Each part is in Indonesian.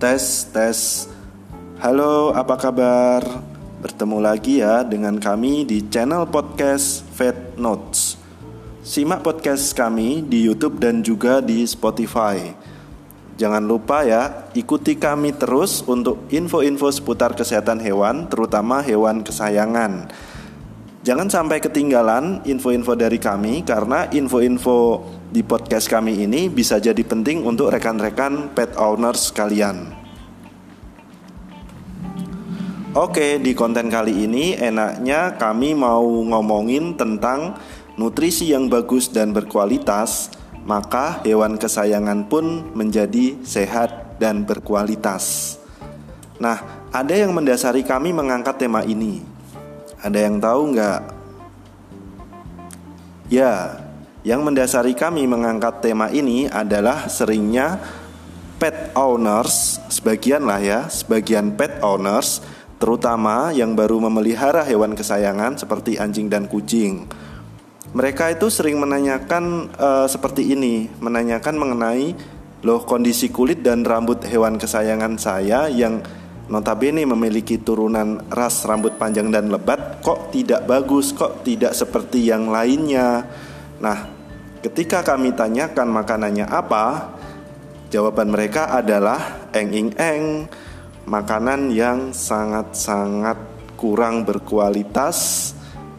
Tes, tes. Halo, apa kabar? Bertemu lagi ya dengan kami di channel podcast Fat Notes. Simak podcast kami di YouTube dan juga di Spotify. Jangan lupa ya, ikuti kami terus untuk info-info seputar kesehatan hewan, terutama hewan kesayangan. Jangan sampai ketinggalan info-info dari kami karena info-info di podcast kami ini bisa jadi penting untuk rekan-rekan pet owners kalian. Oke, di konten kali ini enaknya kami mau ngomongin tentang nutrisi yang bagus dan berkualitas, maka hewan kesayangan pun menjadi sehat dan berkualitas. Nah, ada yang mendasari kami mengangkat tema ini. Ada yang tahu nggak? Ya, yang mendasari kami mengangkat tema ini adalah seringnya pet owners, sebagian lah ya, sebagian pet owners, terutama yang baru memelihara hewan kesayangan seperti anjing dan kucing. Mereka itu sering menanyakan uh, seperti ini, menanyakan mengenai loh kondisi kulit dan rambut hewan kesayangan saya yang notabene memiliki turunan ras rambut panjang dan lebat kok tidak bagus, kok tidak seperti yang lainnya. Nah, ketika kami tanyakan makanannya apa, jawaban mereka adalah eng-ing-eng, makanan yang sangat-sangat kurang berkualitas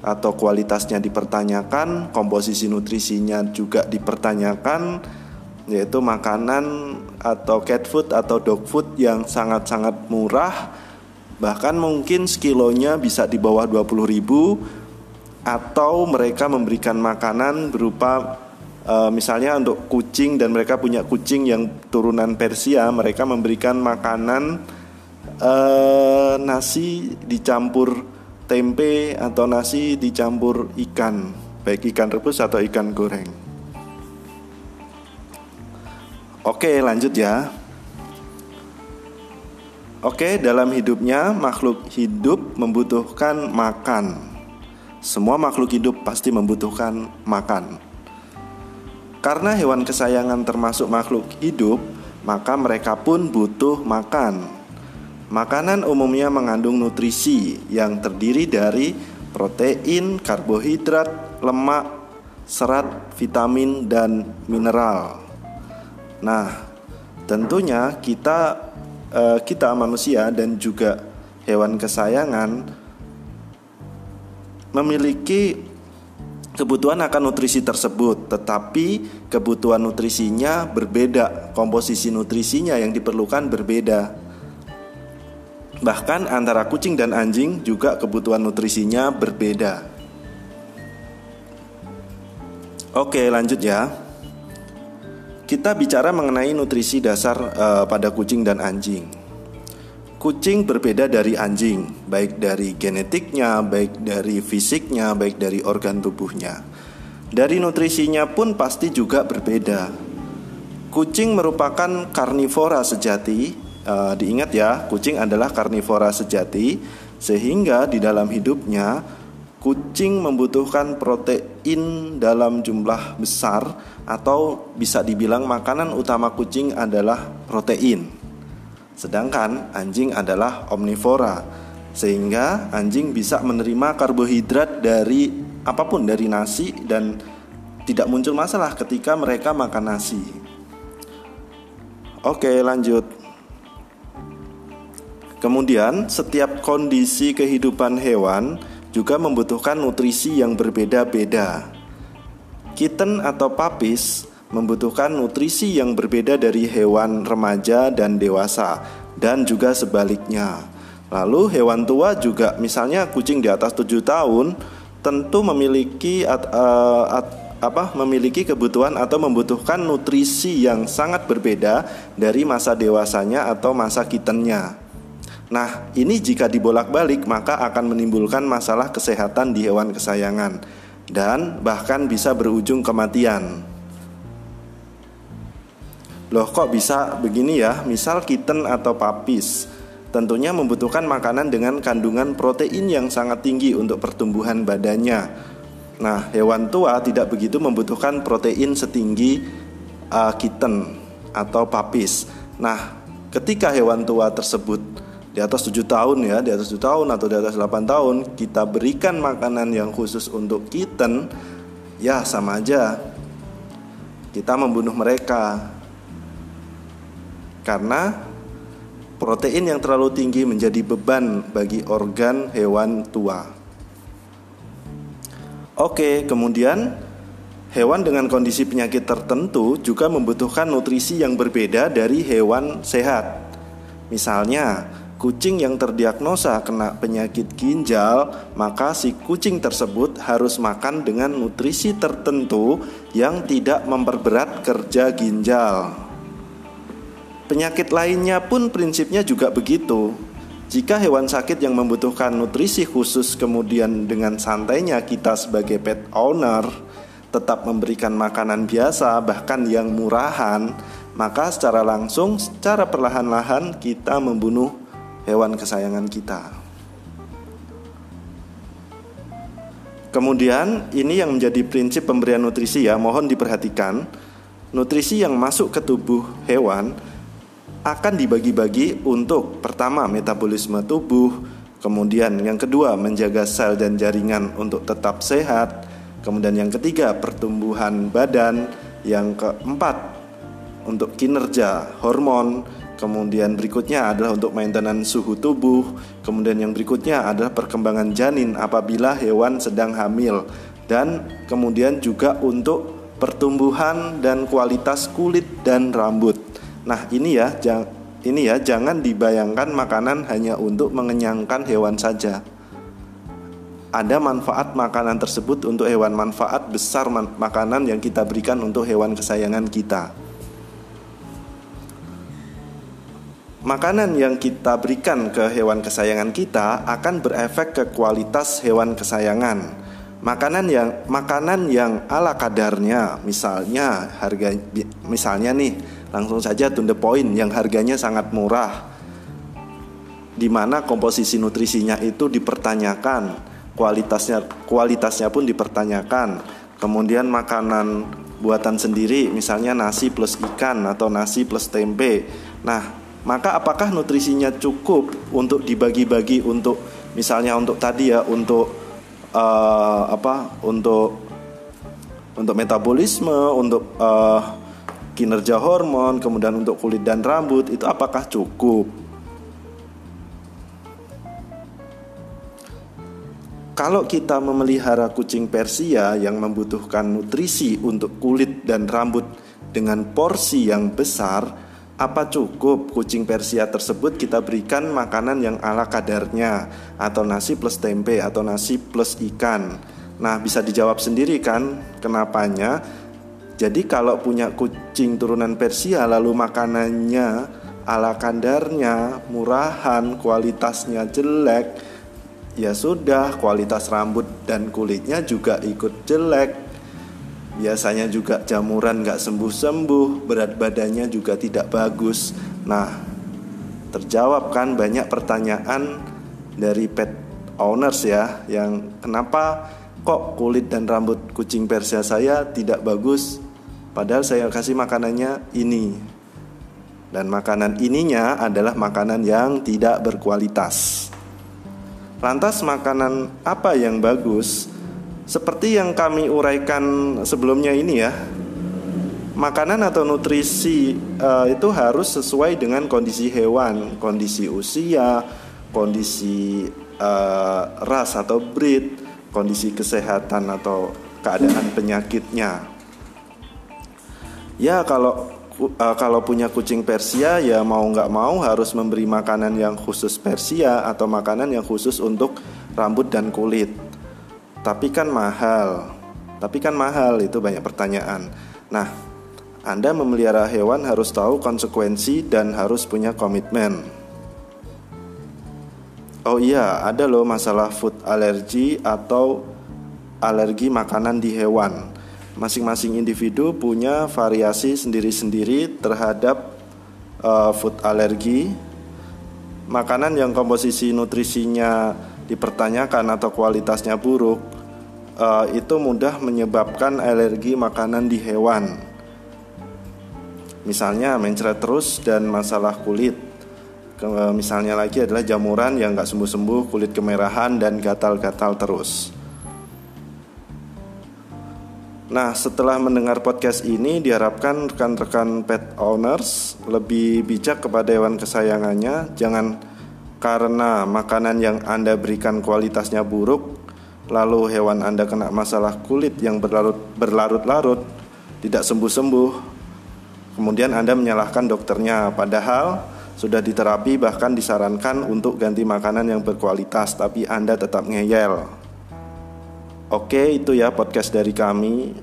atau kualitasnya dipertanyakan, komposisi nutrisinya juga dipertanyakan, yaitu makanan atau cat food atau dog food yang sangat-sangat murah, bahkan mungkin sekilonya bisa di bawah 20 ribu. Atau mereka memberikan makanan berupa uh, misalnya untuk kucing dan mereka punya kucing yang turunan Persia mereka memberikan makanan uh, nasi dicampur tempe atau nasi dicampur ikan baik ikan rebus atau ikan goreng oke lanjut ya Oke, dalam hidupnya makhluk hidup membutuhkan makan. Semua makhluk hidup pasti membutuhkan makan. Karena hewan kesayangan termasuk makhluk hidup, maka mereka pun butuh makan. Makanan umumnya mengandung nutrisi yang terdiri dari protein, karbohidrat, lemak, serat, vitamin, dan mineral. Nah, tentunya kita eh, kita manusia dan juga hewan kesayangan memiliki kebutuhan akan nutrisi tersebut, tetapi kebutuhan nutrisinya berbeda, komposisi nutrisinya yang diperlukan berbeda. Bahkan antara kucing dan anjing juga kebutuhan nutrisinya berbeda. Oke, lanjut ya. Kita bicara mengenai nutrisi dasar uh, pada kucing dan anjing. Kucing berbeda dari anjing, baik dari genetiknya, baik dari fisiknya, baik dari organ tubuhnya. Dari nutrisinya pun pasti juga berbeda. Kucing merupakan karnivora sejati. Uh, diingat ya, kucing adalah karnivora sejati, sehingga di dalam hidupnya kucing membutuhkan protein dalam jumlah besar, atau bisa dibilang makanan utama kucing adalah protein. Sedangkan anjing adalah omnivora, sehingga anjing bisa menerima karbohidrat dari apa pun dari nasi dan tidak muncul masalah ketika mereka makan nasi. Oke, lanjut. Kemudian, setiap kondisi kehidupan hewan juga membutuhkan nutrisi yang berbeda-beda. Kitten atau papis membutuhkan nutrisi yang berbeda dari hewan remaja dan dewasa dan juga sebaliknya. Lalu hewan tua juga misalnya kucing di atas 7 tahun tentu memiliki at, uh, at, apa memiliki kebutuhan atau membutuhkan nutrisi yang sangat berbeda dari masa dewasanya atau masa kitennya. Nah, ini jika dibolak-balik maka akan menimbulkan masalah kesehatan di hewan kesayangan dan bahkan bisa berujung kematian. Loh kok bisa begini ya? Misal kitten atau papis tentunya membutuhkan makanan dengan kandungan protein yang sangat tinggi untuk pertumbuhan badannya. Nah, hewan tua tidak begitu membutuhkan protein setinggi uh, kitten atau papis. Nah, ketika hewan tua tersebut di atas 7 tahun ya, di atas 7 tahun atau di atas 8 tahun kita berikan makanan yang khusus untuk kitten, ya sama aja. Kita membunuh mereka. Karena protein yang terlalu tinggi menjadi beban bagi organ hewan tua. Oke, kemudian hewan dengan kondisi penyakit tertentu juga membutuhkan nutrisi yang berbeda dari hewan sehat. Misalnya, kucing yang terdiagnosa kena penyakit ginjal, maka si kucing tersebut harus makan dengan nutrisi tertentu yang tidak memperberat kerja ginjal. Penyakit lainnya pun prinsipnya juga begitu. Jika hewan sakit yang membutuhkan nutrisi khusus kemudian dengan santainya kita sebagai pet owner tetap memberikan makanan biasa bahkan yang murahan, maka secara langsung, secara perlahan-lahan kita membunuh hewan kesayangan kita. Kemudian ini yang menjadi prinsip pemberian nutrisi ya, mohon diperhatikan. Nutrisi yang masuk ke tubuh hewan akan dibagi-bagi untuk pertama metabolisme tubuh, kemudian yang kedua menjaga sel dan jaringan untuk tetap sehat, kemudian yang ketiga pertumbuhan badan, yang keempat untuk kinerja hormon, Kemudian berikutnya adalah untuk maintenance suhu tubuh. Kemudian yang berikutnya adalah perkembangan janin apabila hewan sedang hamil. Dan kemudian juga untuk pertumbuhan dan kualitas kulit dan rambut. Nah, ini ya, ini ya jangan dibayangkan makanan hanya untuk mengenyangkan hewan saja. Ada manfaat makanan tersebut untuk hewan, manfaat besar makanan yang kita berikan untuk hewan kesayangan kita. Makanan yang kita berikan ke hewan kesayangan kita akan berefek ke kualitas hewan kesayangan. Makanan yang makanan yang ala kadarnya, misalnya harga misalnya nih, langsung saja to the point yang harganya sangat murah. Di mana komposisi nutrisinya itu dipertanyakan, kualitasnya kualitasnya pun dipertanyakan. Kemudian makanan buatan sendiri, misalnya nasi plus ikan atau nasi plus tempe. Nah, maka apakah nutrisinya cukup untuk dibagi-bagi untuk misalnya untuk tadi ya untuk uh, apa untuk untuk metabolisme untuk uh, kinerja hormon kemudian untuk kulit dan rambut itu apakah cukup? Kalau kita memelihara kucing Persia yang membutuhkan nutrisi untuk kulit dan rambut dengan porsi yang besar, apa cukup kucing Persia tersebut kita berikan makanan yang ala kadarnya atau nasi plus tempe atau nasi plus ikan? Nah, bisa dijawab sendiri kan kenapanya? Jadi kalau punya kucing turunan Persia lalu makanannya ala kadarnya, murahan, kualitasnya jelek, ya sudah kualitas rambut dan kulitnya juga ikut jelek biasanya juga jamuran nggak sembuh-sembuh, berat badannya juga tidak bagus. Nah, terjawab kan banyak pertanyaan dari pet owners ya, yang kenapa kok kulit dan rambut kucing Persia saya tidak bagus, padahal saya kasih makanannya ini. Dan makanan ininya adalah makanan yang tidak berkualitas. Lantas makanan apa yang bagus? Seperti yang kami uraikan sebelumnya ini ya, makanan atau nutrisi uh, itu harus sesuai dengan kondisi hewan, kondisi usia, kondisi uh, ras atau breed, kondisi kesehatan atau keadaan penyakitnya. Ya kalau uh, kalau punya kucing Persia ya mau nggak mau harus memberi makanan yang khusus Persia atau makanan yang khusus untuk rambut dan kulit. Tapi kan mahal. Tapi kan mahal itu banyak pertanyaan. Nah, Anda memelihara hewan harus tahu konsekuensi dan harus punya komitmen. Oh iya, ada loh masalah food allergy atau alergi makanan di hewan. Masing-masing individu punya variasi sendiri-sendiri terhadap uh, food allergy. Makanan yang komposisi nutrisinya dipertanyakan atau kualitasnya buruk, uh, itu mudah menyebabkan alergi makanan di hewan. Misalnya mencret terus dan masalah kulit. Misalnya lagi adalah jamuran yang nggak sembuh-sembuh, kulit kemerahan dan gatal-gatal terus. Nah, setelah mendengar podcast ini, diharapkan rekan-rekan pet owners lebih bijak kepada hewan kesayangannya. Jangan karena makanan yang Anda berikan kualitasnya buruk, lalu hewan Anda kena masalah kulit yang berlarut-larut, tidak sembuh-sembuh. Kemudian Anda menyalahkan dokternya, padahal sudah diterapi bahkan disarankan untuk ganti makanan yang berkualitas, tapi Anda tetap ngeyel. Oke, itu ya podcast dari kami.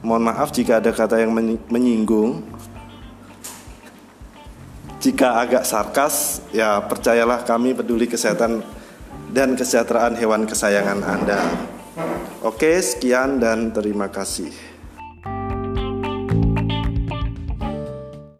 Mohon maaf jika ada kata yang menyinggung. Jika agak sarkas, ya percayalah kami peduli kesehatan dan kesejahteraan hewan kesayangan Anda. Oke, sekian dan terima kasih.